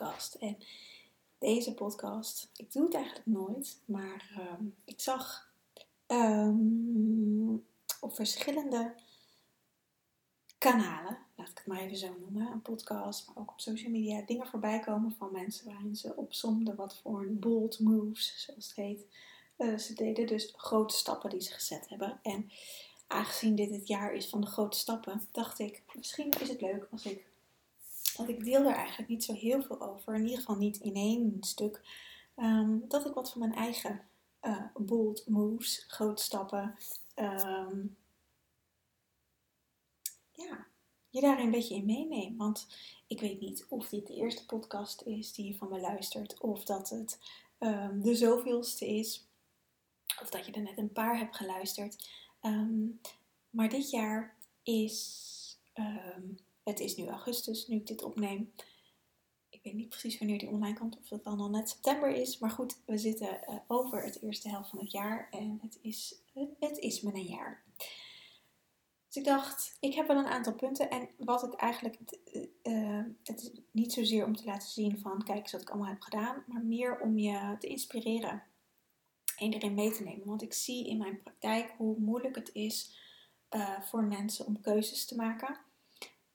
Podcast. En deze podcast, ik doe het eigenlijk nooit, maar ehm, ik zag um, op verschillende kanalen, laat ik het maar even zo noemen, een podcast, maar ook op social media, dingen voorbij komen van mensen waarin ze opzomden wat voor een bold moves, zoals het heet, uh, ze deden. Dus grote stappen die ze gezet hebben. En aangezien dit het jaar is van de grote stappen, dacht ik, misschien is het leuk als ik want ik deel er eigenlijk niet zo heel veel over. In ieder geval niet in één stuk. Ehm, dat ik wat van mijn eigen uh, bold moves, grote stappen. Um, ja, je daar een beetje in meeneem. Want ik weet niet of dit de eerste podcast is die je van me luistert. Of dat het um, de zoveelste is. Of dat je er net een paar hebt geluisterd. maar dit jaar is het is nu augustus, nu ik dit opneem. Ik weet niet precies wanneer die online komt, of het dan al net september is. Maar goed, we zitten uh, over het eerste helft van het jaar en het is, het is me een jaar. Dus ik dacht, ik heb wel een aantal punten. En wat ik eigenlijk, uh, het is niet zozeer om te laten zien van, kijk eens wat ik allemaal heb gedaan. Maar meer om je te inspireren en mee te nemen. Want ik zie in mijn praktijk hoe moeilijk het is voor mensen om keuzes te maken.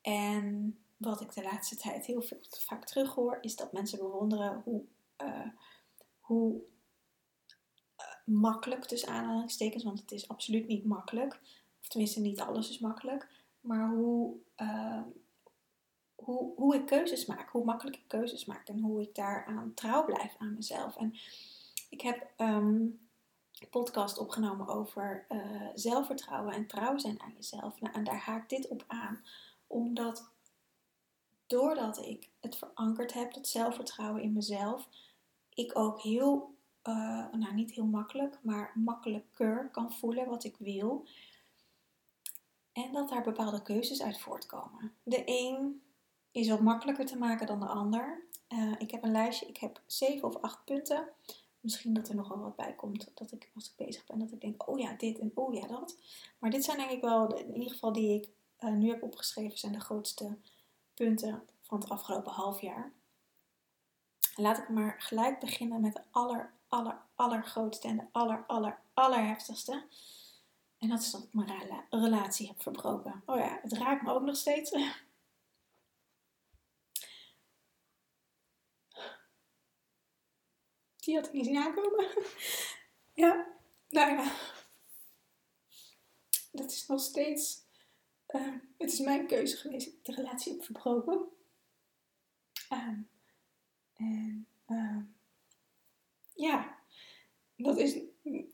En wat ik de laatste tijd heel veel, vaak terug hoor, is dat mensen bewonderen hoe, uh, hoe uh, makkelijk, tussen aanhalingstekens, want het is absoluut niet makkelijk, of tenminste niet alles is makkelijk, maar hoe, uh, hoe, hoe ik keuzes maak, hoe makkelijk ik keuzes maak en hoe ik daaraan trouw blijf aan mezelf. En ik heb um, een podcast opgenomen over zelfvertrouwen en trouw zijn aan jezelf. Nou, en daar haakt dit op aan omdat doordat ik het verankerd heb, dat zelfvertrouwen in mezelf, ik ook heel, uh, nou niet heel makkelijk, maar makkelijker kan voelen wat ik wil. En dat daar bepaalde keuzes uit voortkomen. De een is wat makkelijker te maken dan de ander. Uh, ik heb een lijstje, ik heb zeven of acht punten. Misschien dat er nogal wat bij komt, dat ik als ik bezig ben, dat ik denk, oh ja, dit en oh ja, dat. Maar dit zijn denk ik wel, in ieder geval die ik uh, nu heb opgeschreven zijn de grootste punten van het afgelopen half jaar. Laat ik maar gelijk beginnen met de aller, aller, allergrootste en de aller, aller, allerheftigste. En dat is dat ik mijn relatie heb verbroken. Oh ja, het raakt me ook nog steeds. Die had ik niet zien aankomen. ja, nou ja. Dat is nog steeds uh, het is mijn keuze geweest. Ik de relatie heb verbroken. Uh, en uh, ja, dat is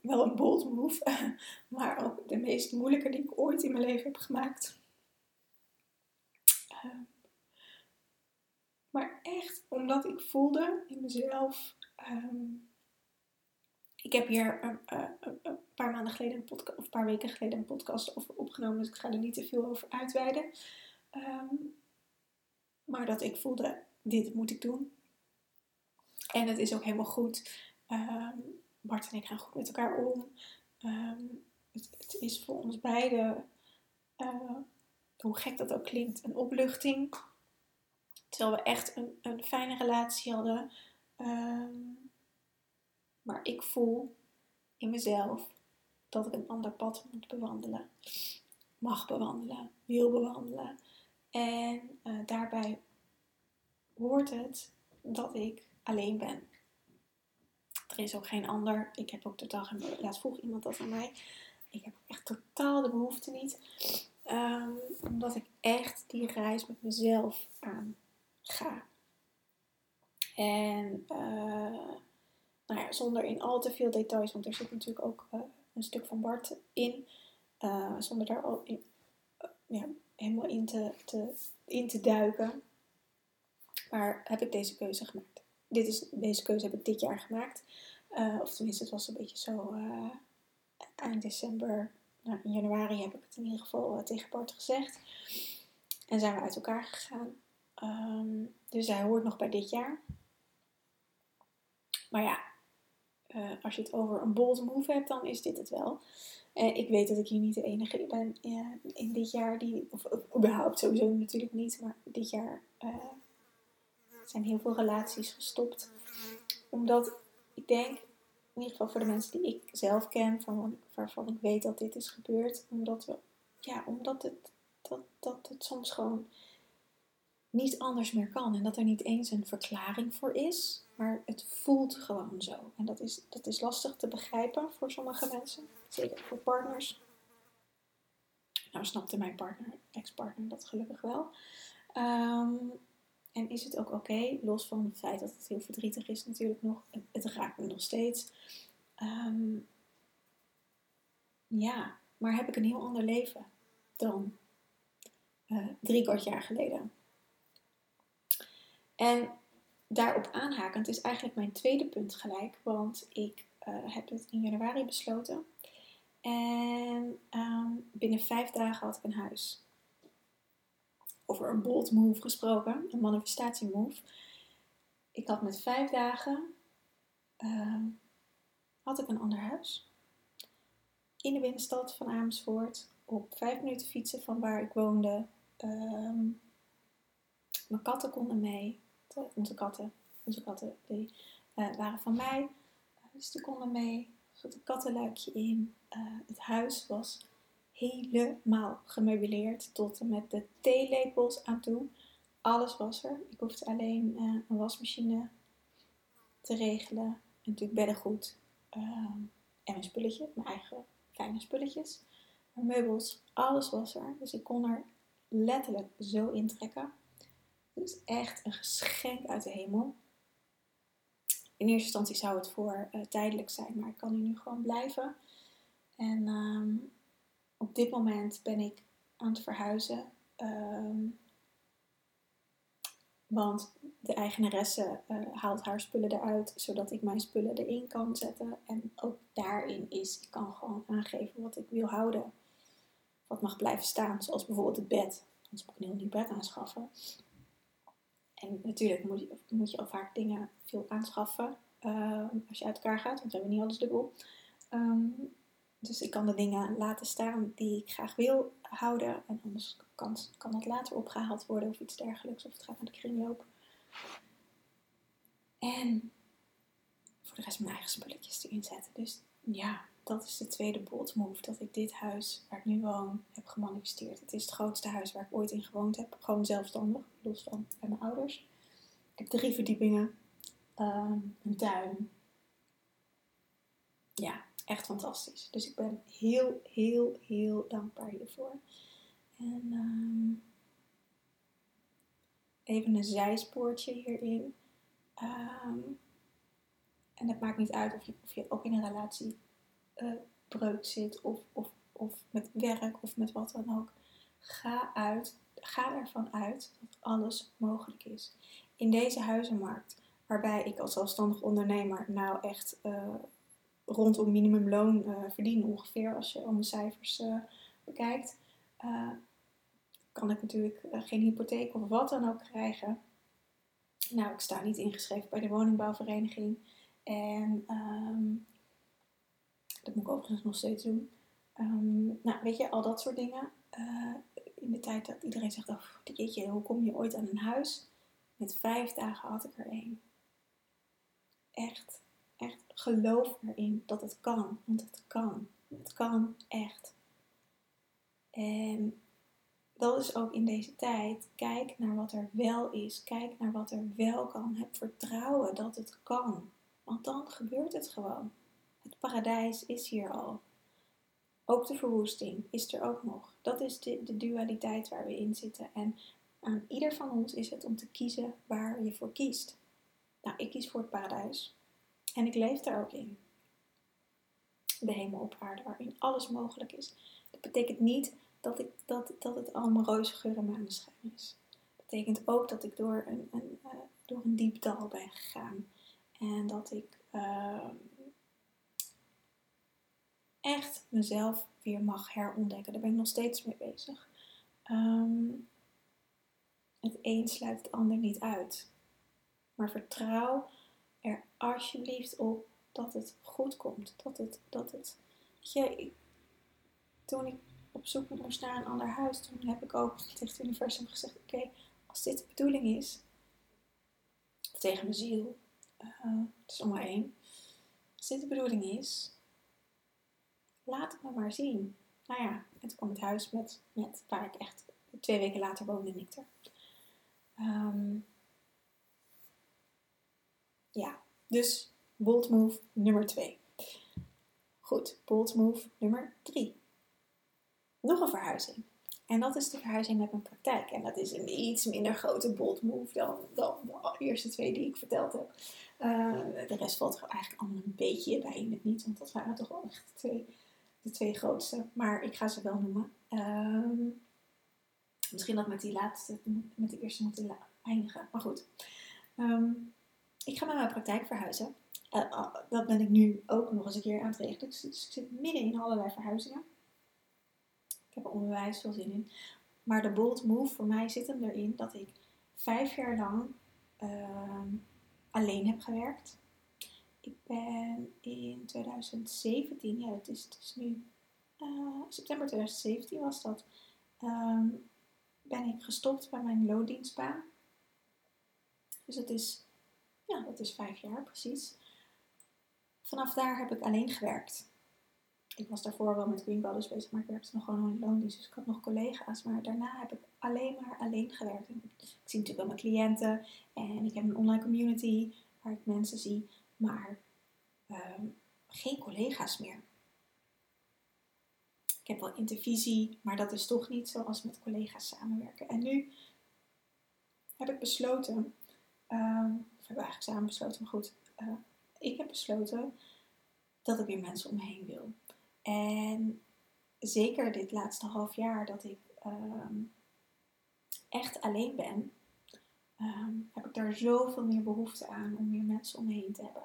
wel een bold move, maar ook de meest moeilijke die ik ooit in mijn leven heb gemaakt. Ehm, maar echt omdat ik voelde in mezelf. Ik heb hier een, een, een, paar maanden geleden een podcast, of een paar weken geleden een podcast over opgenomen, dus ik ga er niet te veel over uitweiden. Um, maar dat ik voelde, dit moet ik doen. En het is ook helemaal goed. Um, Bart en ik gaan goed met elkaar om. Um, het, is voor ons beiden, hoe gek dat ook klinkt, een opluchting. Terwijl we echt een, een fijne relatie hadden. Um, maar ik voel in mezelf dat ik een ander pad moet bewandelen. Mag bewandelen, wil bewandelen. En uh, daarbij hoort het dat ik alleen ben. Er is ook geen ander. Ik heb ook totaal geen. Laatst vroeg iemand dat aan mij. Ik heb echt totaal de behoefte niet. Ehm, omdat ik echt die reis met mezelf aan ga. En uh, nou zonder in al te veel details, want er zit natuurlijk ook uh, een stuk van Bart in. Uh, zonder daar al in, ja, helemaal in te, te, te duiken. Maar heb ik deze keuze gemaakt. Dit is, deze keuze heb ik dit jaar gemaakt. of tenminste, het was een beetje zo eind december. Nou, in januari heb ik het in ieder geval tegen Bart gezegd. En zijn we uit elkaar gegaan. Um, dus hij hoort nog bij dit jaar. Maar ja, uh, als je het over een bold move hebt, dan is dit het wel. Uh, ik weet dat ik hier niet de enige ben uh, in dit jaar die, of, of, überhaupt sowieso natuurlijk niet, maar dit jaar zijn heel veel relaties gestopt. Omdat ik denk, in ieder geval voor de mensen die ik zelf ken, van, waarvan ik weet dat dit is gebeurd, omdat, we, ja, omdat het, dat, dat het soms gewoon niet anders meer kan. En dat er niet eens een verklaring voor is, maar het voelt gewoon zo. En dat is, dat is lastig te begrijpen voor sommige mensen, zeker voor partners. Nou snapte mijn partner, ex-partner, dat gelukkig wel. Um, en is het ook oké, los van het feit dat het heel verdrietig is natuurlijk nog. Het, raakt me nog steeds. Um, ja, maar heb ik een heel ander leven dan uh, drie kwart jaar geleden. En daarop aanhakend is eigenlijk mijn tweede punt gelijk, want ik uh, heb het in januari besloten. En um, binnen vijf dagen had ik een huis. Over een bold move gesproken, een manifestatie move. Ik had met vijf dagen uh, had ik een ander huis. In de binnenstad van Amersfoort, op vijf minuten fietsen van waar ik woonde. Um, mijn katten konden mee onze katten, onze katten die, uh, waren van mij. dus die konden mee. Er een kattenluikje in. Uh, het huis was helemaal gemeubileerd tot en met de theelepels aan toe. Alles was er. Ik hoefde alleen een wasmachine te regelen. En natuurlijk beddengoed. en mijn spulletje, mijn eigen kleine spulletjes. Mijn meubels, alles was er. Dus ik kon er letterlijk zo intrekken. Het is echt een geschenk uit de hemel. In eerste instantie zou het voor uh, tijdelijk zijn, maar ik kan hier nu gewoon blijven. En um, op dit moment ben ik aan het verhuizen. Um, want de eigenaresse uh, haalt haar spullen eruit, zodat ik mijn spullen erin kan zetten. En ook daarin is, ik kan gewoon aangeven wat ik wil houden. Wat mag blijven staan, zoals bijvoorbeeld het bed. Anders moet ik een heel nieuw bed aanschaffen. En natuurlijk moet je, moet je al vaak dingen veel aanschaffen uh, als je uit elkaar gaat, want we hebben niet alles dubbel. Um, dus ik kan de dingen laten staan die ik graag wil houden. En anders kan, kan het later opgehaald worden of iets dergelijks. Of het gaat naar de kringloop. En voor de rest mijn eigen spulletjes erin zetten. Dus ja, dat is de tweede bold move. Dat ik dit huis waar ik nu woon heb gemanifesteerd. Het is het grootste huis waar ik ooit in gewoond heb. Gewoon zelfstandig, los van bij mijn ouders. Ik heb drie verdiepingen. Um, een tuin. Ja, echt fantastisch. Dus ik ben heel, heel, heel dankbaar hiervoor. En um, even een zijspoortje hierin. Um, en het maakt niet uit of je, of je ook in een relatie uh, breuk zit of, of, of met werk of met wat dan ook. Ga, uit, ga ervan uit dat alles mogelijk is. In deze huizenmarkt, waarbij ik als zelfstandig ondernemer nou echt uh, rondom minimumloon uh, verdien ongeveer, als je al mijn cijfers bekijkt, kan ik natuurlijk geen hypotheek of wat dan ook krijgen. Nou, ik sta niet ingeschreven bij de woningbouwvereniging. En um, dat moet ik overigens nog steeds doen. Um, nou, weet je, al dat soort dingen. Uh, in de tijd dat iedereen zegt, oh, hoe kom je ooit aan een huis? Met vijf dagen had ik er één. Echt, echt geloof erin dat het kan. Want het kan. Het kan echt. En dat is ook in deze tijd. Kijk naar wat er wel is. Kijk naar wat er wel kan. Heb vertrouwen dat het kan. Want dan gebeurt het gewoon. Het paradijs is hier al. Ook de verwoesting is er ook nog. Dat is de, de dualiteit waar we in zitten. En aan ieder van ons is het om te kiezen waar je voor kiest. Nou, ik kies voor het paradijs. En ik leef daar ook in. De hemel op aarde, waarin alles mogelijk is. Dat betekent niet dat, ik, dat, dat het allemaal roze geur en maneschijn is. Dat betekent ook dat ik door een, een uh, door een diep dal ben gegaan. En dat ik uh, echt mezelf weer mag herontdekken. Daar ben ik nog steeds mee bezig. Um, het een sluit het ander niet uit. Maar vertrouw er alsjeblieft op dat het goed komt. Dat het, dat het, je, toen ik op zoek moest naar een ander huis, toen heb ik ook tegen het universum gezegd: Oké, als dit de bedoeling is, tegen mijn ziel, uh, het is om maar één. Als dit de bedoeling is, laat het me maar zien. Nou ja, en toen het huis met, met waar ik echt twee weken later woonde in Nikter. Um, ja, dus bold move nummer 2. Goed, bold move nummer 3. Nog een verhuizing. En dat is de verhuizing met mijn praktijk. En dat is een iets minder grote bold move dan, dan de eerste twee die ik verteld heb. Uh, de rest valt er eigenlijk allemaal een beetje bij in het niet, want dat waren toch wel echt twee, de twee grootste. Maar ik ga ze wel noemen. Uh, misschien dat met die laatste, met de eerste moeten eindigen. Maar goed. Um, ik ga naar mijn praktijk verhuizen. Uh, dat ben ik nu ook nog eens een keer aan het regelen. Dus ik zit midden in allerlei verhuizingen. Ik heb er onwijs veel zin in. Maar de bold move voor mij zit hem erin dat ik vijf jaar lang uh, alleen heb gewerkt. Ik ben in 2017, ja, het is, het is nu uh, september 2017 was dat, um, ben ik gestopt bij mijn loondienstbaan. Dus het is, ja, dat is vijf jaar precies. Vanaf daar heb ik alleen gewerkt. Ik was daarvoor wel met Green bezig, maar ik werkte nog gewoon in loondienst. Dus ik had nog collega's. Maar daarna heb ik alleen maar alleen gewerkt. ik zie natuurlijk wel mijn cliënten. En ik heb een online community waar ik mensen zie. Maar um, geen collega's meer. Ik heb wel intervisie, maar dat is toch niet zoals met collega's samenwerken. En nu heb ik besloten, um, of hebben we eigenlijk samen besloten, maar goed, uh, ik heb besloten dat ik weer mensen om me heen wil. En zeker dit laatste half jaar dat ik um, echt alleen ben, um, heb ik daar zoveel meer behoefte aan om meer mensen om me heen te hebben.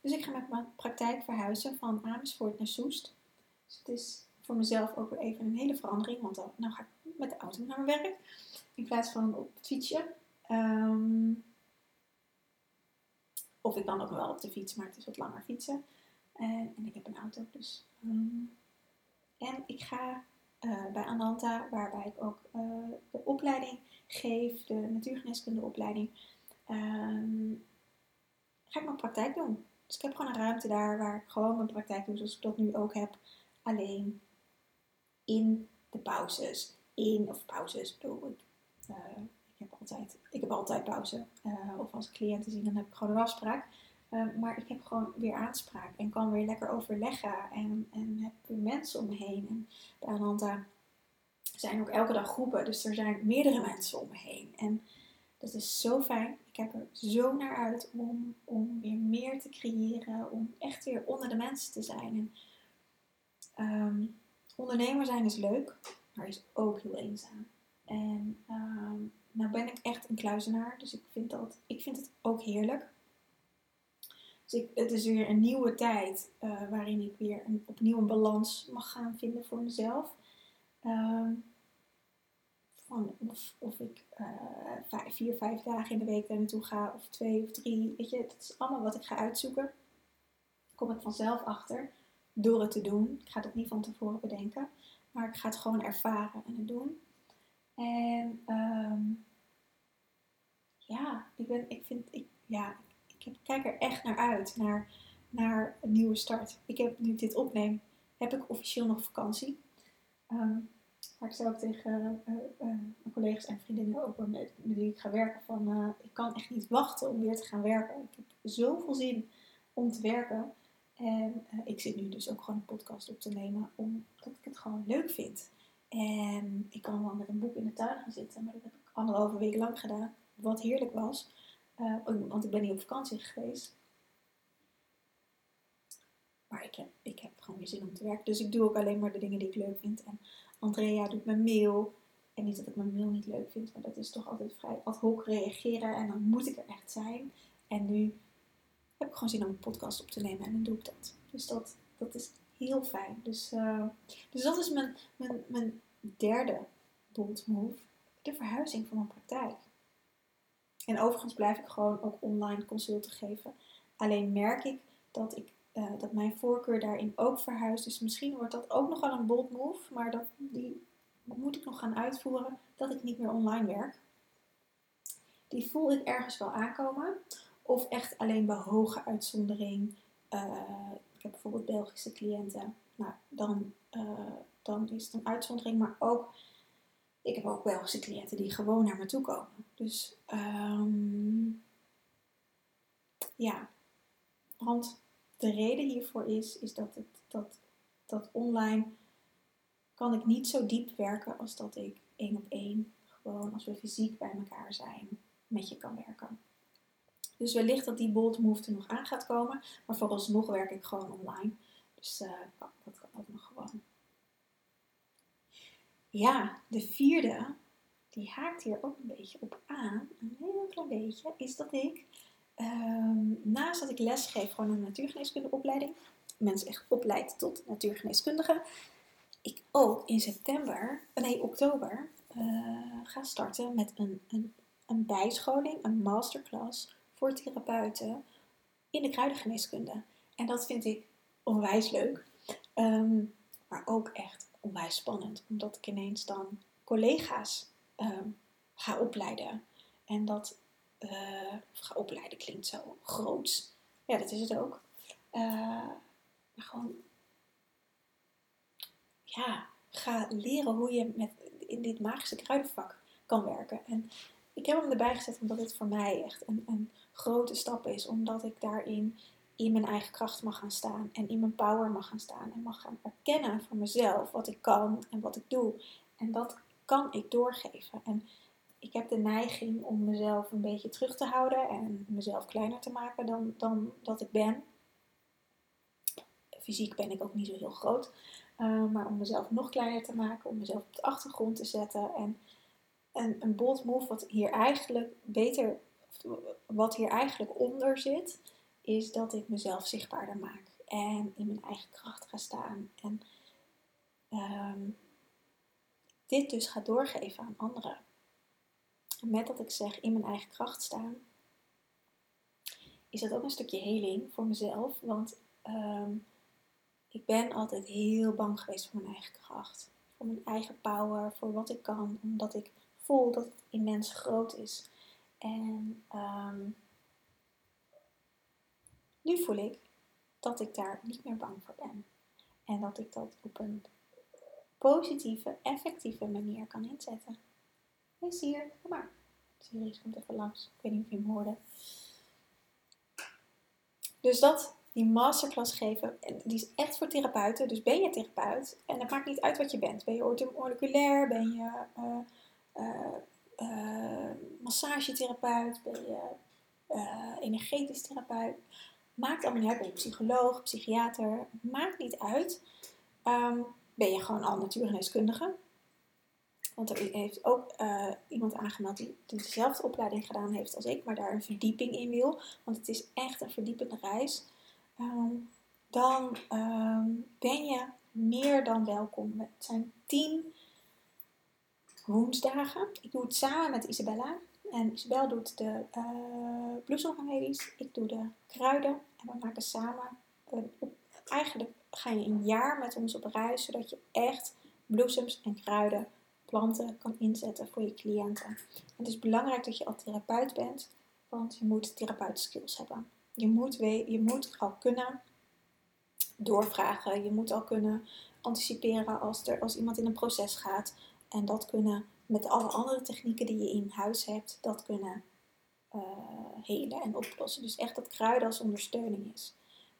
Dus ik ga met mijn praktijk verhuizen van Amersfoort naar Soest. Dus het is voor mezelf ook weer even een hele verandering. Want dan nou ga ik met de auto naar mijn werk. In plaats van op het fietsje. Um, of ik kan ook wel op de fiets, maar het is wat langer fietsen. En, en ik heb een auto dus. Um, en ik ga uh, bij Ananta, waarbij ik ook uh, de opleiding geef, de natuurgeneeskunde opleiding, um, ga ik mijn praktijk doen. Dus ik heb gewoon een ruimte daar waar ik gewoon mijn praktijk doe zoals ik dat nu ook heb. Alleen in de pauzes. In, of pauzes, bedoel ik. Uh, ik, heb altijd, ik heb altijd pauze. Of als ik cliënten zie, dan heb ik gewoon een afspraak. Uh, maar ik heb gewoon weer aanspraak en kan weer lekker overleggen. En, en heb mensen om me heen. En bij Ananta zijn ook elke dag groepen. Dus er zijn meerdere mensen om me heen. En dat is zo fijn. Ik heb er zo naar uit om, om weer meer te creëren. Om echt weer onder de mensen te zijn. En, um, ondernemer zijn is leuk, maar is ook heel eenzaam. En um, nou ben ik echt een kluizenaar, dus ik vind, dat, ik vind het ook heerlijk. Dus ik, het is weer een nieuwe tijd uh, waarin ik weer een, opnieuw een balans mag gaan vinden voor mezelf. Van of, of ik vijf, vier, vijf dagen in de week daar naartoe ga, of twee of drie. Weet je, dat is allemaal wat ik ga uitzoeken. Kom ik vanzelf achter door het te doen. Ik ga het niet van tevoren bedenken, maar ik ga het gewoon ervaren en het doen. En um, ja, ik, ben, ik vind, ik, ja, ik kijk er echt naar uit, naar, naar een nieuwe start. Ik heb nu dit opneem, heb ik officieel nog vakantie. Um, Maar ik zei ook tegen uh, uh, mijn collega's en vriendinnen ook met, wie ik ga werken van ik kan echt niet wachten om weer te gaan werken. Ik heb zoveel zin om te werken. En ik zit nu dus ook gewoon een podcast op te nemen omdat ik het gewoon leuk vind. En ik kan wel met een boek in de tuin gaan zitten, maar dat heb ik anderhalve week lang gedaan. Wat heerlijk was, want ik ben niet op vakantie geweest. Maar ik heb, ik heb gewoon weer zin om te werken. Dus ik doe ook alleen maar de dingen die ik leuk vind. En Andrea doet mijn mail. En niet dat ik mijn mail niet leuk vind, maar dat is toch altijd vrij ad hoc reageren. En dan moet ik er echt zijn. En nu heb ik gewoon zin om een podcast op te nemen en dan doe ik dat. Dus dat, dat is heel fijn. Dus, uh, dus dat is mijn, mijn, mijn derde bold move. De verhuizing van mijn praktijk. En overigens blijf ik gewoon ook online consulten geven. Alleen merk ik dat ik uh, dat mijn voorkeur daarin ook verhuist. Dus misschien wordt dat ook nog wel een bold move, maar dat, die moet ik nog gaan uitvoeren dat ik niet meer online werk. Die voel ik ergens wel aankomen. Of echt alleen bij hoge uitzondering. Uh, ik heb bijvoorbeeld Belgische cliënten. Nou, dan, uh, dan is het een uitzondering. Maar ook, ik heb ook Belgische cliënten die gewoon naar me toe komen. Dus um, ja, want de reden hiervoor is, is dat, het, dat, dat online kan ik niet zo diep werken als dat ik één op één, gewoon als we fysiek bij elkaar zijn, met je kan werken. Dus wellicht dat die bold move er nog aan gaat komen, maar vooralsnog werk ik gewoon online. Dus uh, dat kan ook nog gewoon. Ja, de vierde, die haakt hier ook een beetje op aan, een heel klein beetje, is dat ik Um, naast dat ik les geef, gewoon een natuurgeneeskundeopleiding, mensen echt opleid tot natuurgeneeskundige, ik ook in september, nee oktober, uh, ga starten met een, een, een bijscholing, een masterclass voor therapeuten in de kruidengeneeskunde. En dat vind ik onwijs leuk, um, maar ook echt onwijs spannend, omdat ik ineens dan collega's um, ga opleiden. En dat uh, ga opleiden klinkt zo groot. Ja, dat is het ook. Uh, maar gewoon, ja, ga leren hoe je met, in dit magische kruidenvak kan werken. En ik heb hem erbij gezet omdat het voor mij echt een, een grote stap is. Omdat ik daarin in mijn eigen kracht mag gaan staan. En in mijn power mag gaan staan. En mag gaan erkennen voor mezelf wat ik kan en wat ik doe. En dat kan ik doorgeven. En ik heb de neiging om mezelf een beetje terug te houden en mezelf kleiner te maken dan, dan dat ik ben. Fysiek ben ik ook niet zo heel groot, uh, maar om mezelf nog kleiner te maken, om mezelf op de achtergrond te zetten. En, en een bold move, wat hier eigenlijk beter, wat hier eigenlijk onder zit, is dat ik mezelf zichtbaarder maak en in mijn eigen kracht ga staan. En um, dit dus ga doorgeven aan anderen met dat ik zeg in mijn eigen kracht staan, is dat ook een stukje heling voor mezelf. Want ehm, ik ben altijd heel bang geweest voor mijn eigen kracht. Voor mijn eigen power, voor wat ik kan. Omdat ik voel dat het immens groot is. En um, nu voel ik dat ik daar niet meer bang voor ben. En dat ik dat op een positieve, effectieve manier kan inzetten. Is hier, kom maar. Sirius komt even langs. Ik weet niet of je hem hoorde. Dus dat, die masterclass geven, die is echt voor therapeuten. Dus ben je therapeut, en het maakt niet uit wat je bent. Ben je ortomoleculair, ben je uh, massagetherapeut, ben je energetisch therapeut. Maakt allemaal niet uit. Ben je psycholoog, psychiater, maakt niet uit. Um, ben je gewoon al natuurgeneeskundige. Want er heeft ook uh, iemand aangemeld die, dezelfde opleiding gedaan heeft als ik, maar daar een verdieping in wil. Want het is echt een verdiepende reis. Um, dan um, ben je meer dan welkom. Het zijn tien woensdagen. Ik doe het samen met Isabella. En Isabel doet de uh. Ik doe de kruiden. En we maken samen. Een, eigenlijk ga je een jaar met ons op reis, zodat je echt bloesems en kruiden planten kan inzetten voor je cliënten. Het is belangrijk dat je al therapeut bent, want je moet skills hebben. Je moet, je moet al kunnen doorvragen, je moet al kunnen anticiperen als, er, als iemand in een proces gaat. En dat kunnen met alle andere technieken die je in huis hebt, dat kunnen uh, helen en oplossen. Dus echt dat kruiden als ondersteuning is.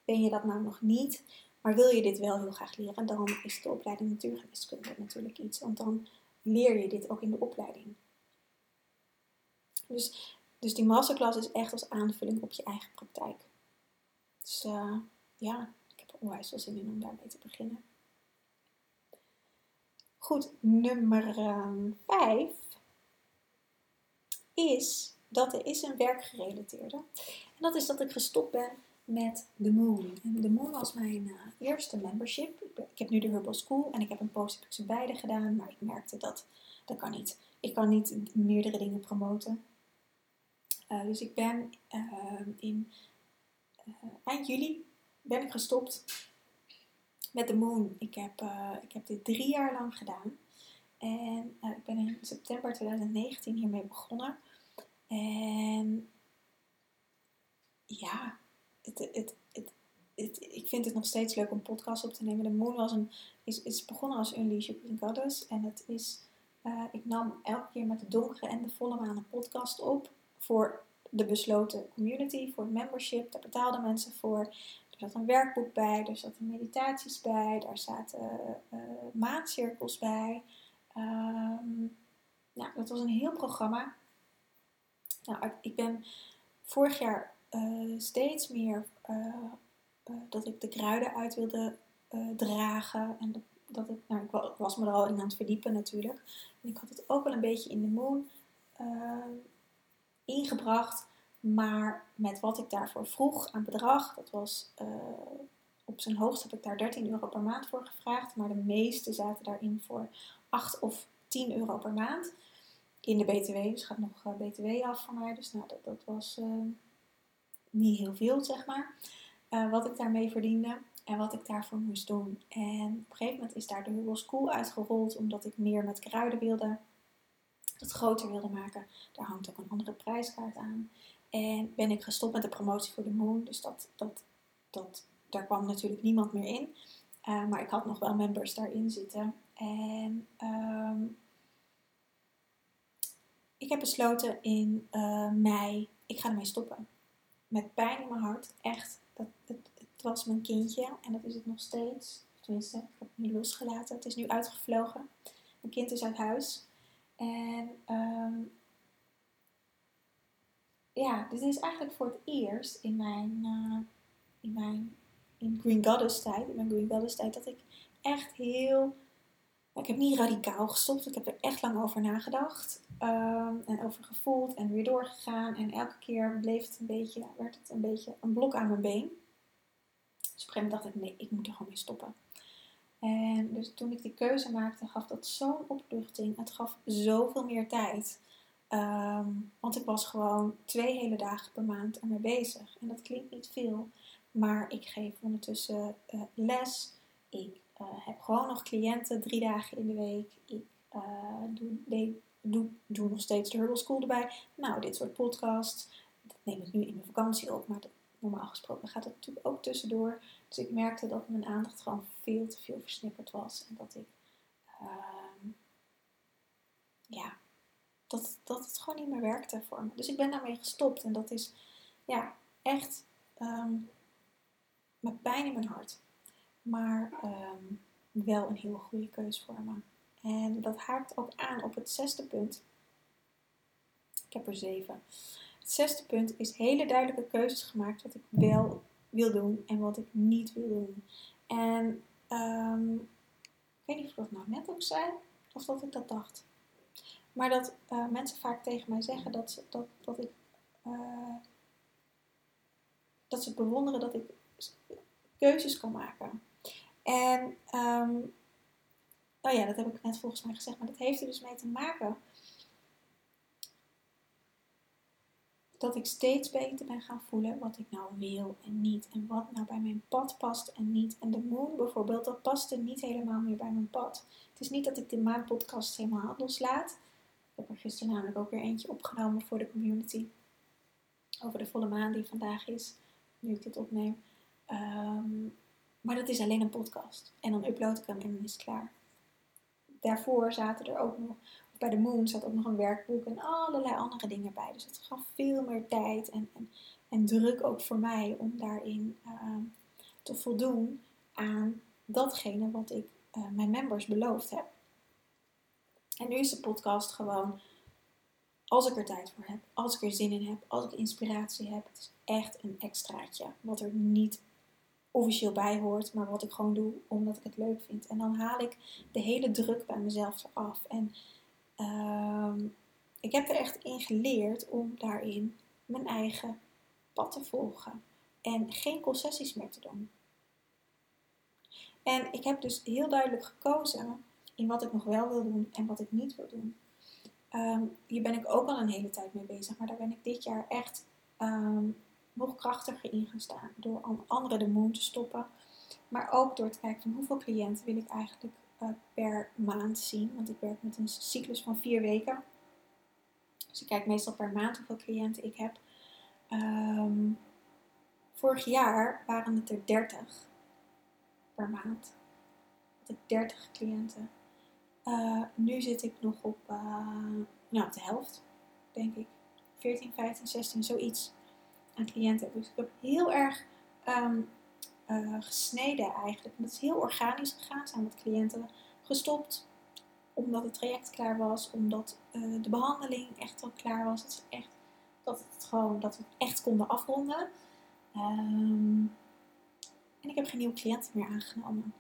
Ben je dat nou nog niet, maar wil je dit wel heel graag leren, dan is de opleiding natuurgeneeskunde natuurlijk iets. Want dan leer je dit ook in de opleiding. Dus, dus die masterclass is echt als aanvulling op je eigen praktijk. Dus uh, ja, ik heb er onwijs veel zin in om daarmee te beginnen. Goed, nummer 5 is dat er is een werkgerelateerde. En dat is dat ik gestopt ben met The Moon. En The Moon was mijn uh, eerste membership. Ik heb nu de Herbal School en ik heb een post heb ik ze beide gedaan, maar ik merkte dat dat kan niet. Ik kan niet meerdere dingen promoten. Uh, dus ik ben uh, in eind juli ben ik gestopt met The Moon. Ik heb, ik heb dit drie jaar lang gedaan. En ik ben in september 2019 hiermee begonnen. En ja, het, het, het, ik vind het nog steeds leuk om podcasts op te nemen. De Moon was een, is, is begonnen als Unleash Your Goddess. En het is, uh, ik nam elke keer met de donkere en de volle maan een podcast op. Voor de besloten community, voor membership. Daar betaalden mensen voor. Zat een werkboek bij, er zaten meditaties bij, daar zaten uh, bij. Um, nou, dat was een heel programma. Nou, ik ben vorig jaar uh, steeds meer uh, dat ik de kruiden uit wilde dragen. En dat, dat ik, nou, ik was me er al in aan het verdiepen natuurlijk. En ik had het ook wel een beetje in de moon ingebracht. Maar met wat ik daarvoor vroeg aan bedrag, dat was op zijn hoogst heb ik daar 13 euro per maand voor gevraagd. Maar de meeste zaten daarin voor 8 of 10 euro per maand in de BTW. Dus gaat nog uh, BTW af van mij. Dus nou, dat, dat was uh, niet heel veel, zeg maar. Wat ik daarmee verdiende en wat ik daarvoor moest doen. En op een gegeven moment is daar de Herbal School uitgerold, omdat ik meer met kruiden wilde. Het groter wilde maken. Daar hangt ook een andere prijskaart aan. En ben ik gestopt met de promotie voor de Moon. Dus dat, dat, dat, daar kwam natuurlijk niemand meer in. maar ik had nog wel members daarin zitten. En um, ik heb besloten in uh, mei, ik ga ermee stoppen. Met pijn in mijn hart, echt. Dat, het, het, was mijn kindje en dat is het nog steeds. Tenminste, ik heb het nu losgelaten. Het is nu uitgevlogen. Mijn kind is uit huis. En um, ja, dit is eigenlijk voor het eerst in mijn, uh, in mijn in Green Goddess tijd, in mijn Green Goddess tijd, dat ik echt heel ik heb niet radicaal gestopt. Ik heb er echt lang over nagedacht. Ehm, en over gevoeld en weer doorgegaan. En elke keer bleef het een beetje, werd het een beetje een blok aan mijn been. Dus op een gegeven moment dacht ik, nee, ik moet er gewoon mee stoppen. En dus toen ik die keuze maakte, gaf dat zo'n opluchting. Het gaf zoveel meer tijd. Ehm, want ik was gewoon twee hele dagen per maand ermee bezig. En dat klinkt niet veel. Maar ik geef ondertussen uh, les. Ik uh, heb gewoon nog cliënten drie dagen in de week. Ik uh, doe, doe, doe, nog steeds de Herbal School erbij. Nou, dit soort podcasts. Dat neem ik nu in mijn vakantie op, maar normaal gesproken gaat het natuurlijk ook tussendoor. Dus ik merkte dat mijn aandacht gewoon veel te veel versnipperd was. En dat ik, uh, ja, dat, dat het gewoon niet meer werkte voor me. Dus ik ben daarmee gestopt. En dat is, ja, echt um, met pijn in mijn hart maar um, wel een heel goede keus voor me. En dat haakt ook aan op het zesde punt. Ik heb er zeven. Het zesde punt is hele duidelijke keuzes gemaakt wat ik wel wil doen en wat ik niet wil doen. En um, ik weet niet of dat nou net ook zei of dat ik dat dacht. Maar dat uh, mensen vaak tegen mij zeggen dat, ze, dat, dat ik. Uh, dat ze bewonderen dat ik keuzes kan maken. En um, nou ja, dat heb ik net volgens mij gezegd, maar dat heeft er dus mee te maken dat ik steeds beter ben gaan voelen wat ik nou wil en niet. En wat nou bij mijn pad past en niet. En de moon bijvoorbeeld, dat paste niet helemaal meer bij mijn pad. Het is niet dat ik de maandpodcast helemaal loslaat. Ik heb er gisteren namelijk ook weer eentje opgenomen voor de community. Over de volle maan die vandaag is, nu ik dit opneem. Um, maar dat is alleen een podcast. En dan upload ik hem en dan is het klaar. daarvoor zaten er ook nog, bij de Moon zat ook nog een werkboek en allerlei andere dingen bij. Dus het gaf veel meer tijd en, en, en druk ook voor mij om daarin uh, te voldoen aan datgene wat ik uh, mijn members beloofd heb. En nu is de podcast gewoon, als ik er tijd voor heb, als ik er zin in heb, als ik inspiratie heb, het is echt een extraatje. Wat er niet officieel bij hoort, maar wat ik gewoon doe omdat ik het leuk vind. En dan haal ik de hele druk bij mezelf eraf. En uh, ik heb er echt in geleerd om daarin mijn eigen pad te volgen. En geen concessies meer te doen. En ik heb dus heel duidelijk gekozen in wat ik nog wel wil doen en wat ik niet wil doen. Um, hier ben ik ook al een hele tijd mee bezig, maar daar ben ik dit jaar echt um, nog krachtiger in gaan staan. Door anderen de moon te stoppen. Maar ook door te kijken van hoeveel cliënten wil ik eigenlijk uh, per maand zien. Want ik werk met een cyclus van vier weken. Dus ik kijk meestal per maand hoeveel cliënten ik heb. Um, vorig jaar waren het er 30 per maand. Had ik 30 cliënten. Uh, nu zit ik nog op, uh, nou, de helft, denk ik. 14, 15, 16, zoiets aan cliënten. Dus ik heb heel erg um, uh, gesneden eigenlijk. En dat is heel organisch gegaan. Zijn met cliënten gestopt omdat het traject klaar was, omdat de behandeling echt al klaar was. Dat, echt, dat, het gewoon, dat we het echt konden afronden. Um, en ik heb geen nieuwe cliënten meer aangenomen.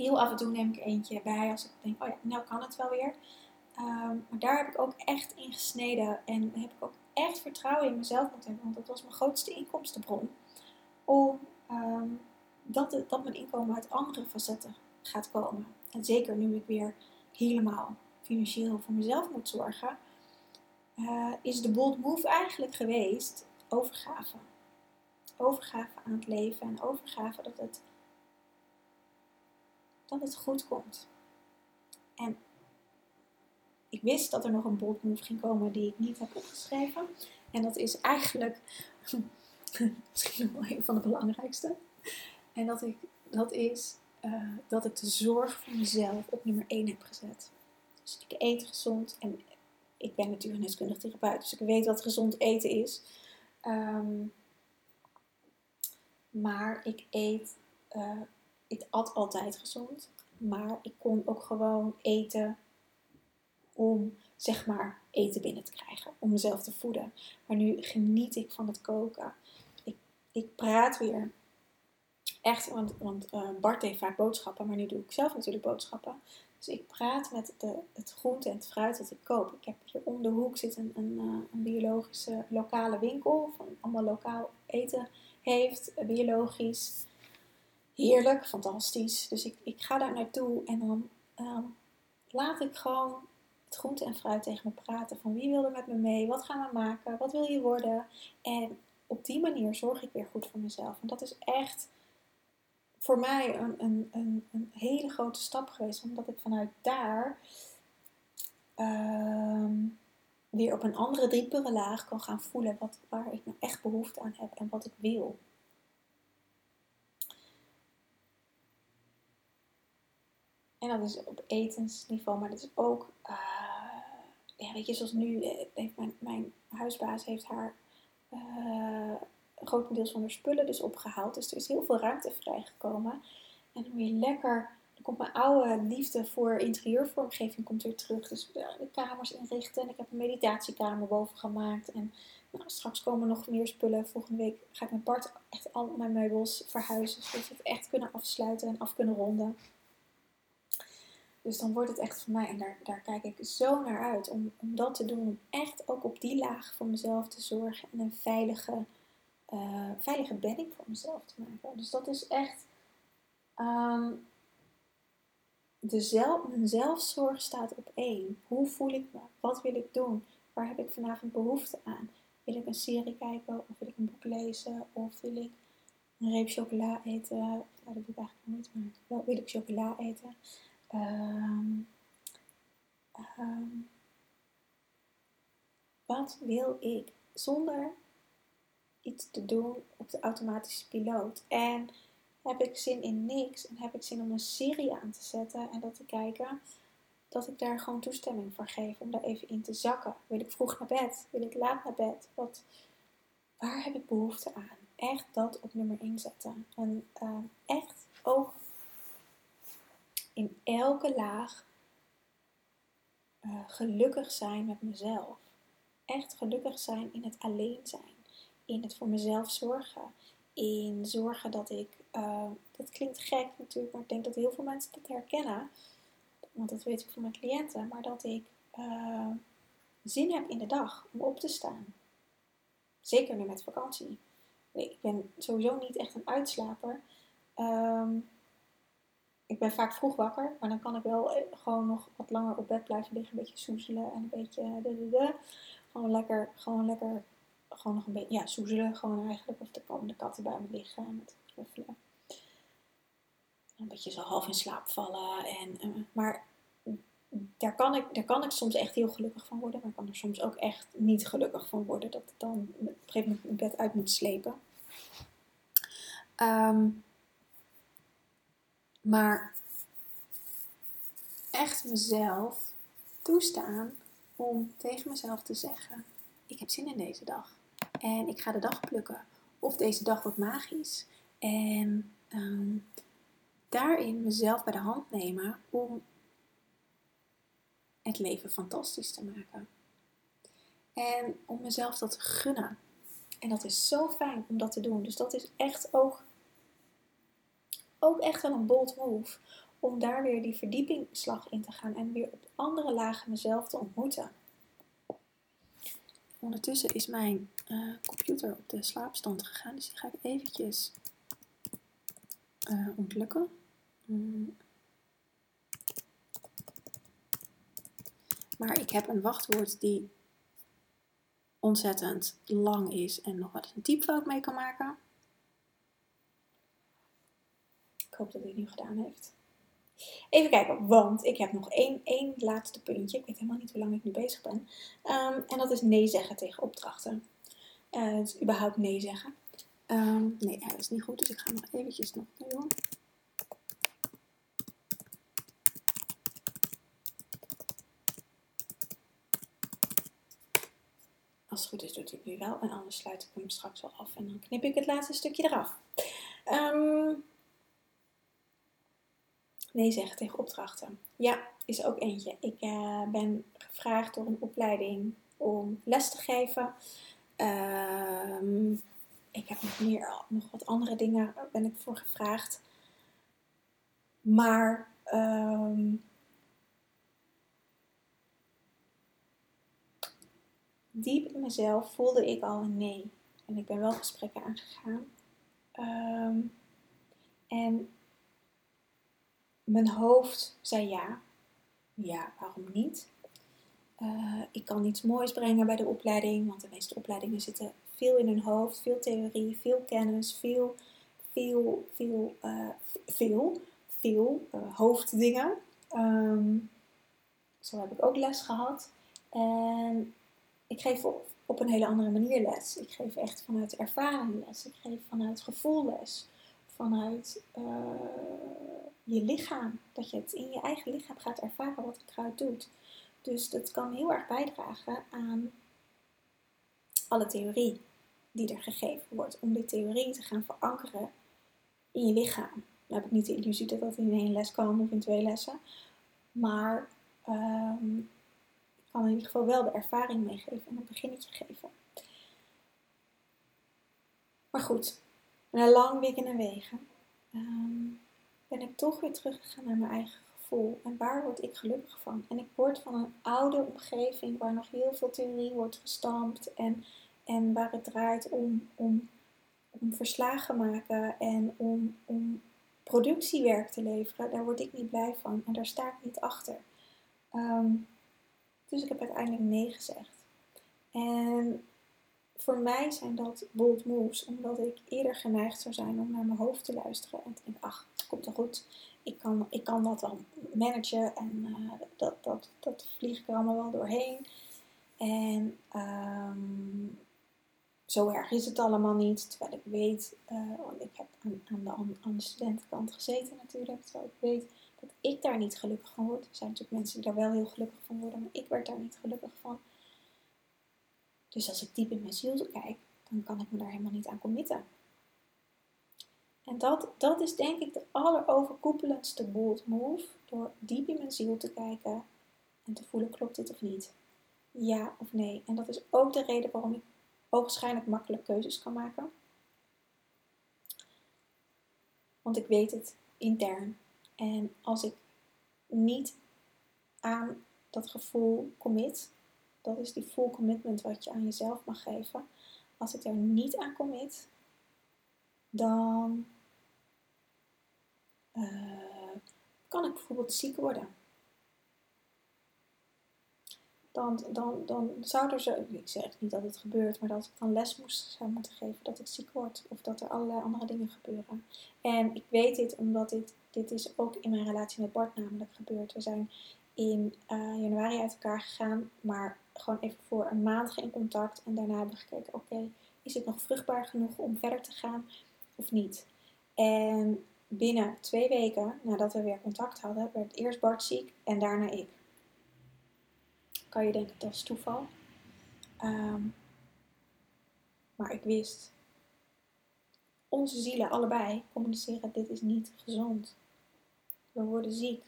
Heel af en toe neem ik eentje bij als ik denk, oh ja, nou kan het wel weer. Um, maar daar heb ik ook echt in gesneden en heb ik ook echt vertrouwen in mezelf moeten hebben. Want dat was mijn grootste inkomstenbron. Om um, dat, dat mijn inkomen uit andere facetten gaat komen. En zeker nu ik weer helemaal financieel voor mezelf moet zorgen, uh, is de bold move eigenlijk geweest overgave overgave aan het leven en overgave dat het, dat het goed komt. En ik wist dat er nog een move ging komen die ik niet heb opgeschreven. En dat is eigenlijk misschien wel een van de belangrijkste. En dat, ik, dat is uh, dat ik de zorg voor mezelf op nummer 1 heb gezet. Dus ik eet gezond en ik ben natuurlijk een deskundig therapeut, dus ik weet wat gezond eten is. Um, maar ik eet, uh, ik at altijd gezond. Maar ik kon ook gewoon eten om, zeg maar, eten binnen te krijgen. Om mezelf te voeden. Maar nu geniet ik van het koken. Ik, ik praat weer echt, want, want uh, Bart deed vaak boodschappen, maar nu doe ik zelf natuurlijk boodschappen. Dus ik praat met de, het groente en het fruit dat ik koop. Ik heb hier om de hoek zit een, een, uh, een biologische lokale winkel van allemaal lokaal eten heeft, biologisch. Heerlijk, fantastisch. Dus ik, ik ga daar naartoe en dan um, laat ik gewoon het groente en fruit tegen me praten. Van wie wil er met me mee? Wat gaan we maken? Wat wil je worden? En op die manier zorg ik weer goed voor mezelf. En dat is echt voor mij een, een, een, een hele grote stap geweest. Omdat ik vanuit daar um, weer op een andere diepere laag kan gaan voelen wat, waar ik nou echt behoefte aan heb en wat ik wil. En dat is op etensniveau, maar dat is ook, uh, ja, weet je, zoals nu eh, mijn, mijn huisbaas heeft haar uh, grotendeels van haar spullen dus opgehaald. Dus er is heel veel ruimte vrijgekomen. En dan weer lekker komt mijn oude liefde voor interieurvormgeving komt weer terug. Dus de kamers inrichten. En ik heb een meditatiekamer boven gemaakt. En nou, straks komen nog meer spullen. Volgende week ga ik met Bart echt al mijn meubels verhuizen. Zodat we het echt kunnen afsluiten en af kunnen ronden. Dus dan wordt het echt voor mij, en daar, daar kijk ik zo naar uit, om, om dat te doen. Om echt ook op die laag voor mezelf te zorgen. En een veilige, uh, veilige bedding voor mezelf te maken. Dus dat is echt um, de zelf, mijn zelfzorg staat op één. Hoe voel ik me? Wat wil ik doen? Waar heb ik vanavond behoefte aan? Wil ik een serie kijken of wil ik een boek lezen of wil ik een reep chocola eten? Ja, dat doe ik eigenlijk niet, maar wel wil ik chocola eten. Um, um, wat wil ik? Zonder iets te doen op de automatische piloot. En heb ik zin in niks en heb ik zin om een serie aan te zetten en dat te kijken, dat ik daar gewoon toestemming voor geef om daar even in te zakken. Wil ik vroeg naar bed? Wil ik laat naar bed? Wat, waar heb ik behoefte aan? Echt dat op nummer 1 zetten. En uh, echt ook in elke laag uh, gelukkig zijn met mezelf. Echt gelukkig zijn in het alleen zijn. In het voor mezelf zorgen. In zorgen dat ik, uh, dat klinkt gek natuurlijk, maar ik denk dat heel veel mensen dat herkennen. Want dat weet ik van mijn cliënten. Maar dat ik uh, zin heb in de dag om op te staan. Zeker nu met vakantie. Ik ben sowieso niet echt een uitslaper. Um, ik ben vaak vroeg wakker, maar dan kan ik wel eh, gewoon nog wat langer op bed blijven liggen. Een beetje soezelen en een beetje de, de, de. Gewoon lekker, gewoon lekker, gewoon nog een beetje, ja, soezelen gewoon eigenlijk. Of er komen de katten bij me liggen en. Een beetje zo half in slaap vallen. En, uh, maar daar kan, ik, daar kan ik soms echt heel gelukkig van worden. Maar ik kan er soms ook echt niet gelukkig van worden. Dat ik dan op een gegeven moment mijn bed uit moet slepen. Um, maar echt mezelf toestaan om tegen mezelf te zeggen: Ik heb zin in deze dag. En ik ga de dag plukken. Of deze dag wordt magisch. En um, daarin mezelf bij de hand nemen om het leven fantastisch te maken. En om mezelf dat te gunnen. En dat is zo fijn om dat te doen. Dus dat is echt ook ook echt wel een bold move om daar weer die verdiepingsslag in te gaan en weer op andere lagen mezelf te ontmoeten. Ondertussen is mijn uh, computer op de slaapstand gegaan, dus die ga ik eventjes uh, ontlukken. Mm. Maar ik heb een wachtwoord die ontzettend lang is en nog wat een typfout mee kan maken. Hoop dat hij nu gedaan heeft. Even kijken, want ik heb nog één, één laatste puntje. Ik weet helemaal niet hoe lang ik nu bezig ben. Um, en dat is nee zeggen tegen opdrachten. Uh, dus überhaupt nee zeggen. Um, nee, dat is niet goed, dus ik ga nog eventjes nog doen. Als het goed is, doet hij het nu wel. En anders sluit ik hem straks wel af. En dan knip ik het laatste stukje eraf. Um, nee zeggen tegen opdrachten. Ja, is ook eentje. Ik uh, ben gevraagd door een opleiding om les te geven. Uh, ik heb nog meer, nog wat andere dingen ben ik voor gevraagd. Maar um, diep in mezelf voelde ik al een nee. En ik ben wel gesprekken aangegaan. Um, en mijn hoofd zei ja. Ja, waarom niet? Uh, ik kan iets moois brengen bij de opleiding, want de meeste opleidingen zitten veel in hun hoofd, veel theorie, veel kennis, veel, veel, veel, uh, veel, veel uh, hoofddingen. Um, zo heb ik ook les gehad. En ik geef op, op een hele andere manier les. Ik geef echt vanuit ervaring les. Ik geef vanuit gevoel les. Vanuit je lichaam, dat je het in je eigen lichaam gaat ervaren wat het kruid doet. Dus dat kan heel erg bijdragen aan alle theorie die er gegeven wordt. Om die theorie te gaan verankeren in je lichaam. Dan heb ik niet de illusie dat dat in één les kan of in twee lessen. Maar um, ik kan in ieder geval wel de ervaring meegeven en een beginnetje geven. Maar goed, na lang wikken en wegen. Um, ben ik toch weer teruggegaan naar mijn eigen gevoel. En waar word ik gelukkig van? En ik word van een oude omgeving waar nog heel veel theorie wordt gestampt en, en waar het draait om, om, om verslagen maken en om, om productiewerk te leveren. Daar word ik niet blij van en daar sta ik niet achter. Um, dus ik heb uiteindelijk nee gezegd. En voor mij zijn dat bold moves, omdat ik eerder geneigd zou zijn om naar mijn hoofd te luisteren en te denken, ach, komt wel goed. Ik kan, ik kan dat wel managen en uh, dat, dat, dat vlieg ik er allemaal wel doorheen. En um, zo erg is het allemaal niet. Terwijl ik weet, uh, want ik heb aan, aan, de, aan de studentenkant gezeten natuurlijk. Terwijl ik weet dat ik daar niet gelukkig van word. Er zijn natuurlijk mensen die daar wel heel gelukkig van worden, maar ik werd daar niet gelukkig van. Dus als ik diep in mijn ziel kijk, dan kan ik me daar helemaal niet aan committen. En dat, dat is denk ik de alleroverkoepelendste bold move. Door diep in mijn ziel te kijken en te voelen, klopt dit of niet? Ja of nee? En dat is ook de reden waarom ik ogenschijnlijk makkelijk keuzes kan maken. Want ik weet het intern. En als ik niet aan dat gevoel commit, dat is die full commitment wat je aan jezelf mag geven. Als ik daar niet aan commit, dan uh, kan ik bijvoorbeeld ziek worden. Dan, dan, dan zou er zo, ik zeg niet dat het gebeurt, maar dat ik dan les moest, zou moeten geven dat ik ziek word. Of dat er allerlei andere dingen gebeuren. En ik weet dit omdat dit, dit is ook in mijn relatie met Bart namelijk gebeurd. We zijn in uh, januari uit elkaar gegaan, maar gewoon even voor een maand geen contact. En daarna hebben we gekeken, oké, is het nog vruchtbaar genoeg om verder te gaan of niet? En binnen twee weken nadat we weer contact hadden, werd eerst Bart ziek en daarna ik. Kan je denken dat is toeval. Ehm, maar ik wist, onze zielen allebei communiceren, dit is niet gezond. We worden ziek.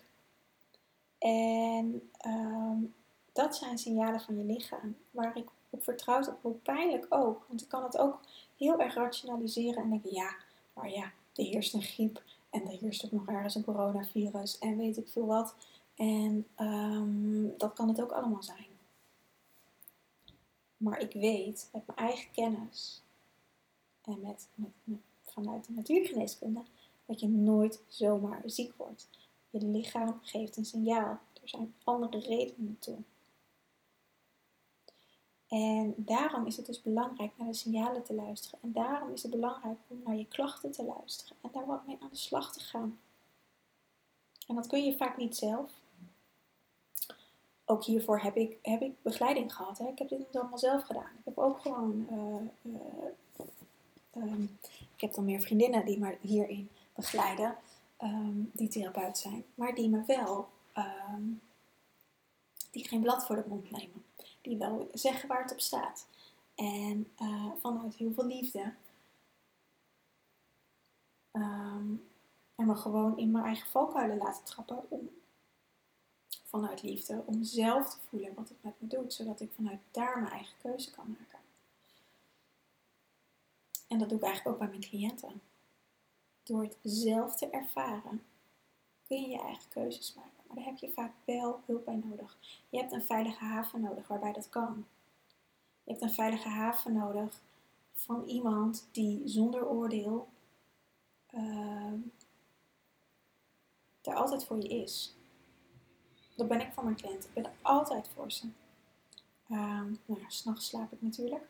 En ehm, dat zijn signalen van je lichaam, waar ik op vertrouwd heb, hoe pijnlijk ook. Want ik kan het ook heel erg rationaliseren en denken, ja, maar ja, er heerst een griep en er heerst ook nog ergens een coronavirus en weet ik veel wat. En ehm, dat kan het ook allemaal zijn. Maar ik weet met mijn eigen kennis en met, met, met, vanuit de natuurgeneeskunde dat je nooit zomaar ziek wordt. Je lichaam geeft een signaal. Er zijn andere redenen toe. En daarom is het dus belangrijk naar de signalen te luisteren. En daarom is het belangrijk om naar je klachten te luisteren en daar wat mee aan de slag te gaan. En dat kun je vaak niet zelf. Ook hiervoor heb ik, heb ik begeleiding gehad. Hè. Ik heb dit niet allemaal zelf gedaan. Ik heb ook gewoon. Uh, uh, ik heb dan meer vriendinnen die me hierin begeleiden, um, die therapeut zijn, maar die me wel. Um, die geen blad voor de mond nemen die wel zeggen waar het op staat. En uh, vanuit heel veel liefde. Um, en me gewoon in mijn eigen valkuilen laten trappen. Om, vanuit liefde. Om zelf te voelen wat het met me doet. Zodat ik vanuit daar mijn eigen keuze kan maken. En dat doe ik eigenlijk ook bij mijn cliënten. Door het zelf te ervaren kun je je eigen keuzes maken. Maar daar heb je vaak wel hulp bij nodig. Je hebt een veilige haven nodig waarbij dat kan. Je hebt een veilige haven nodig van iemand die zonder oordeel uh, er altijd voor je is. Dat ben ik voor mijn cliënt. Ik ben er altijd voor ze. Um, nou s'nachts slaap ik natuurlijk.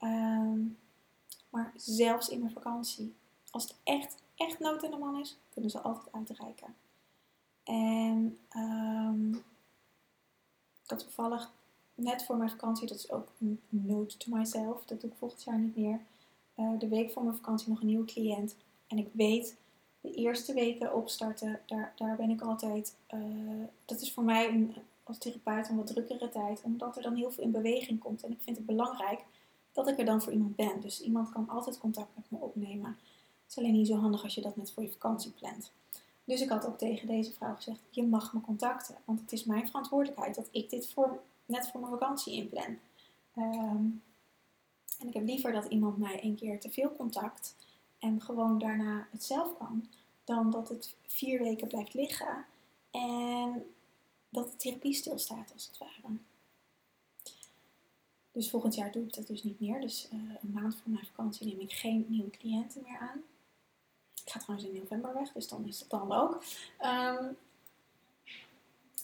Um, maar zelfs in mijn vakantie. Als het echt, echt nood in de man is, kunnen ze altijd uitreiken. En um, ik had toevallig net voor mijn vakantie, dat is ook een note to myself, dat doe ik volgend jaar niet meer. Uh, de week voor mijn vakantie nog een nieuwe cliënt. En ik weet, de eerste weken opstarten, daar, daar ben ik altijd. Uh, dat is voor mij een, als therapeut een wat drukkere tijd, omdat er dan heel veel in beweging komt. En ik vind het belangrijk dat ik er dan voor iemand ben. Dus iemand kan altijd contact met me opnemen. Het is alleen niet zo handig als je dat net voor je vakantie plant. Dus ik had ook tegen deze vrouw gezegd: Je mag me contacten, want het is mijn verantwoordelijkheid dat ik dit voor, net voor mijn vakantie inplan. Um, en ik heb liever dat iemand mij een keer te veel contact en gewoon daarna het zelf kan, dan dat het vier weken blijft liggen en dat de therapie stilstaat als het ware. Dus volgend jaar doe ik dat dus niet meer. Dus uh, een maand voor mijn vakantie neem ik geen nieuwe cliënten meer aan. Ga trouwens in november weg, dus dan is het dan ook. Um,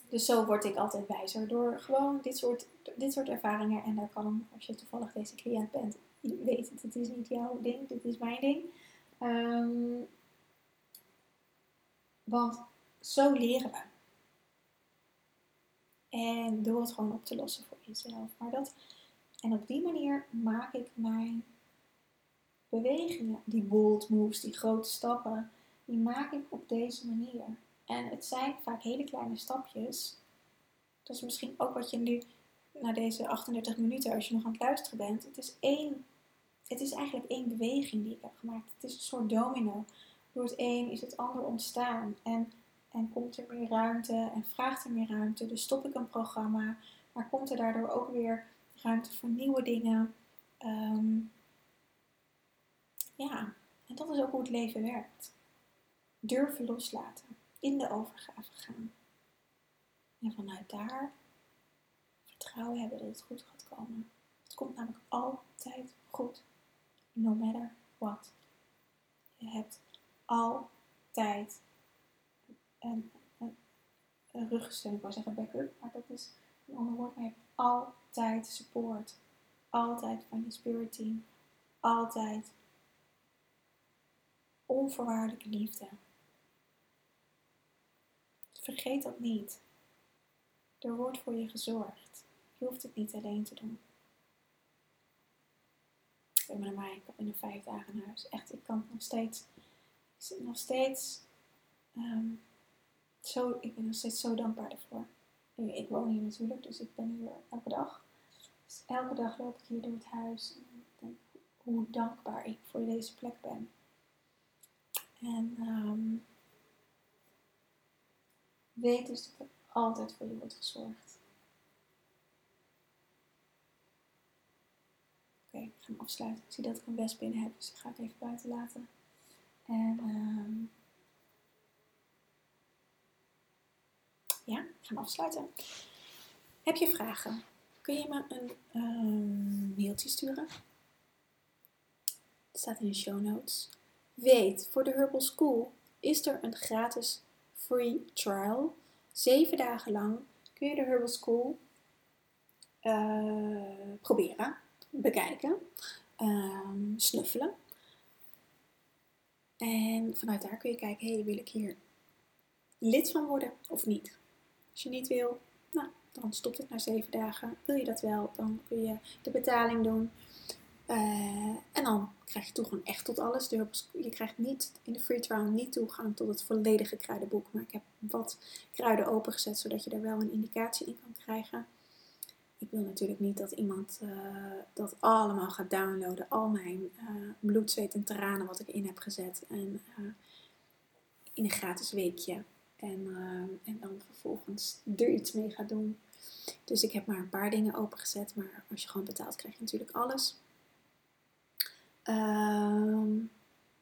dus zo word ik altijd wijzer door gewoon dit soort, dit soort ervaringen. En daar kan, als je toevallig deze cliënt bent, weet het, het is niet jouw ding, dit is mijn ding. Um, want zo leren we. En door het gewoon op te lossen voor jezelf. Maar dat, en op die manier maak ik mijn bewegingen, die bold moves, die grote stappen, die maak ik op deze manier. En het zijn vaak hele kleine stapjes. Dat is misschien ook wat je nu, na deze 38 minuten, als je nog aan het luisteren bent. Het is één, het is eigenlijk één beweging die ik heb gemaakt. Het is een soort domino. Door het een is het ander ontstaan. En, en komt er meer ruimte en vraagt er meer ruimte. Dus stop ik een programma. Maar komt er daardoor ook weer ruimte voor nieuwe dingen. Ehm, ja, en dat is ook hoe het leven werkt. Durven loslaten. In de overgave gaan. En vanuit daar vertrouwen hebben dat het goed gaat komen. Het komt namelijk altijd goed. No matter what. Je hebt altijd een, een. Ik wou zeggen backup, maar dat is een ander woord. Maar je hebt altijd support. Altijd van je spirit team. Altijd onvoorwaardelijke liefde. Vergeet dat niet. Er wordt voor je gezorgd. Je hoeft het niet alleen te doen. Ik ben met mij, ik ben vijf dagen naar huis. Echt, ik kan nog steeds, ik zit nog steeds, um, zo, ik ben nog steeds zo dankbaar ervoor. Ik woon hier natuurlijk, dus ik ben hier elke dag. Dus elke dag loop ik hier door het huis en denk hoe dankbaar ik voor deze plek ben. En um, weet dus dat er altijd voor je wordt gezorgd. Oké, ik ga hem afsluiten. Ik zie dat ik een best binnen heb, dus ik ga het even buiten laten. En um, ja, ik ga hem afsluiten. Heb je vragen? Kun je me een um, mailtje sturen? Het staat in de show notes. Weet, voor de Herbal School is er een gratis free trial. Zeven dagen lang kun je de Herbal School uh, proberen, bekijken, um, snuffelen. En vanuit daar kun je kijken, hé, hey, wil ik hier lid van worden of niet? Als je niet wil, nou, dan stopt het na zeven dagen. Wil je dat wel, dan kun je de betaling doen. Uh, en dan krijg je toegang echt tot alles. Je krijgt niet in de free trial niet toegang tot het volledige kruidenboek. Maar ik heb wat kruiden opengezet zodat je daar wel een indicatie in kan krijgen. Ik wil natuurlijk niet dat iemand uh, dat allemaal gaat downloaden. Al mijn uh, bloed, zweet en tranen wat ik in heb gezet. En in een gratis weekje. En, en dan vervolgens er iets mee gaat doen. Dus ik heb maar een paar dingen opengezet. Maar als je gewoon betaalt krijg je natuurlijk alles. Um,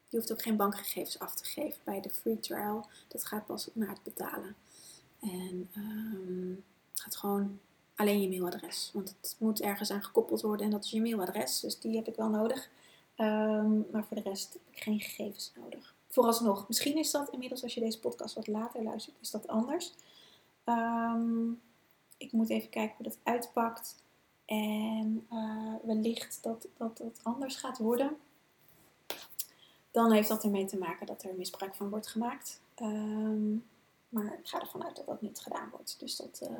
je hoeft ook geen bankgegevens af te geven bij de free trial. Dat gaat pas na het betalen. En um, het gaat gewoon alleen je mailadres. Want het moet ergens aan gekoppeld worden en dat is je mailadres. Dus die heb ik wel nodig. Um, maar voor de rest heb ik geen gegevens nodig. Vooralsnog. Misschien is dat inmiddels als je deze podcast wat later luistert, is dat anders. Ik moet even kijken hoe dat uitpakt. En uh, wellicht dat, dat dat anders gaat worden. Dan heeft dat ermee te maken dat er misbruik van wordt gemaakt. Um, maar ik ga ervan uit dat dat niet gedaan wordt. Dus dat, uh,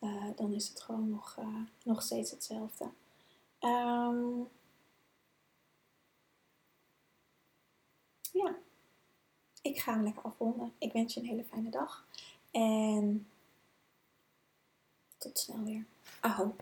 uh, dan is het gewoon nog, nog steeds hetzelfde. Um, ja, ik ga hem lekker afronden. Ik wens je een hele fijne dag. En tot snel weer. Aho.